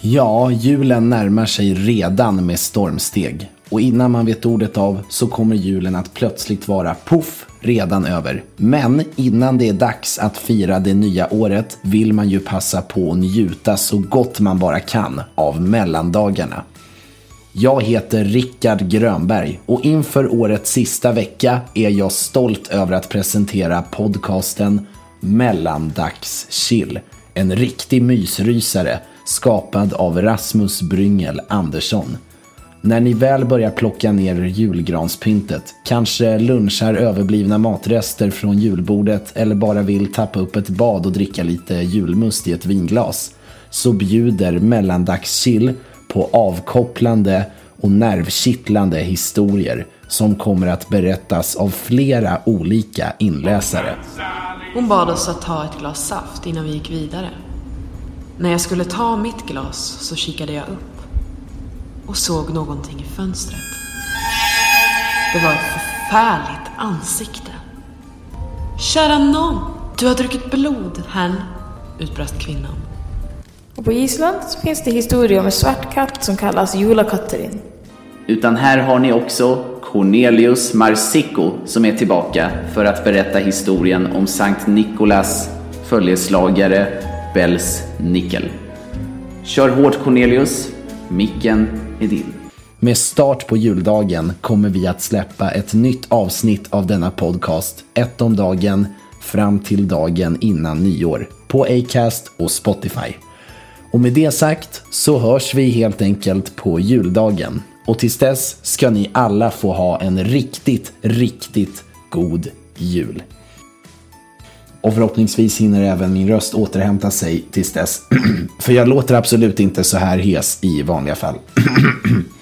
Ja, julen närmar sig redan med stormsteg. Och innan man vet ordet av så kommer julen att plötsligt vara poff redan över. Men innan det är dags att fira det nya året vill man ju passa på att njuta så gott man bara kan av mellandagarna. Jag heter Rickard Grönberg och inför årets sista vecka är jag stolt över att presentera podcasten Mellandagschill. En riktig mysrysare skapad av Rasmus Bryngel Andersson. När ni väl börjar plocka ner julgranspyntet, kanske lunchar överblivna matrester från julbordet eller bara vill tappa upp ett bad och dricka lite julmust i ett vinglas, så bjuder Mellandagschill på avkopplande och nervkittlande historier som kommer att berättas av flera olika inläsare. Hon bad oss att ta ett glas saft innan vi gick vidare. När jag skulle ta mitt glas så kikade jag upp och såg någonting i fönstret. Det var ett förfärligt ansikte. Kära nån, du har druckit blod, herrn, utbrast kvinnan. Och på Island så finns det historier om en svart katt som kallas Julakatterin. Utan här har ni också Cornelius Marsico som är tillbaka för att berätta historien om Sankt Nikolas följeslagare Bells Nickel. Kör hårt Cornelius, micken är din. Med start på juldagen kommer vi att släppa ett nytt avsnitt av denna podcast, ett om dagen, fram till dagen innan nyår, på Acast och Spotify. Och med det sagt så hörs vi helt enkelt på juldagen. Och tills dess ska ni alla få ha en riktigt, riktigt god jul. Och förhoppningsvis hinner även min röst återhämta sig tills dess. För jag låter absolut inte så här hes i vanliga fall.